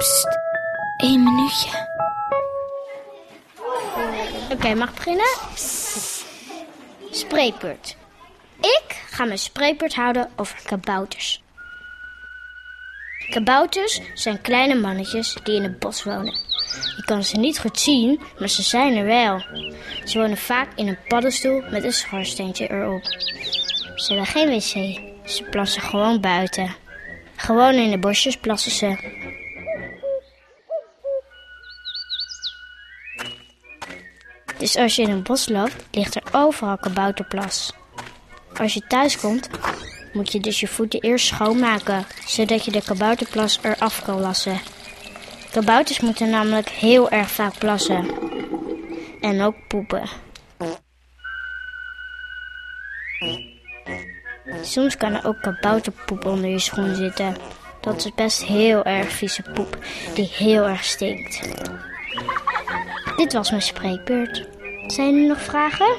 Psst, minuutje. Oké, mag beginnen? Spreekbeurt. Ik ga mijn spreekbeurt houden over kabouters. Kabouters zijn kleine mannetjes die in het bos wonen. Je kan ze niet goed zien, maar ze zijn er wel. Ze wonen vaak in een paddenstoel met een schoorsteentje erop. Ze hebben geen wc. Ze plassen gewoon buiten. Gewoon in de bosjes plassen ze. Dus als je in een bos loopt, ligt er overal kabouterplas. Als je thuis komt, moet je dus je voeten eerst schoonmaken, zodat je de kabouterplas eraf kan lassen. Kabouters moeten namelijk heel erg vaak plassen. En ook poepen. Soms kan er ook kabouterpoep onder je schoen zitten. Dat is best heel erg vieze poep, die heel erg stinkt. Dit was mijn spreekbeurt. Zijn er nog vragen?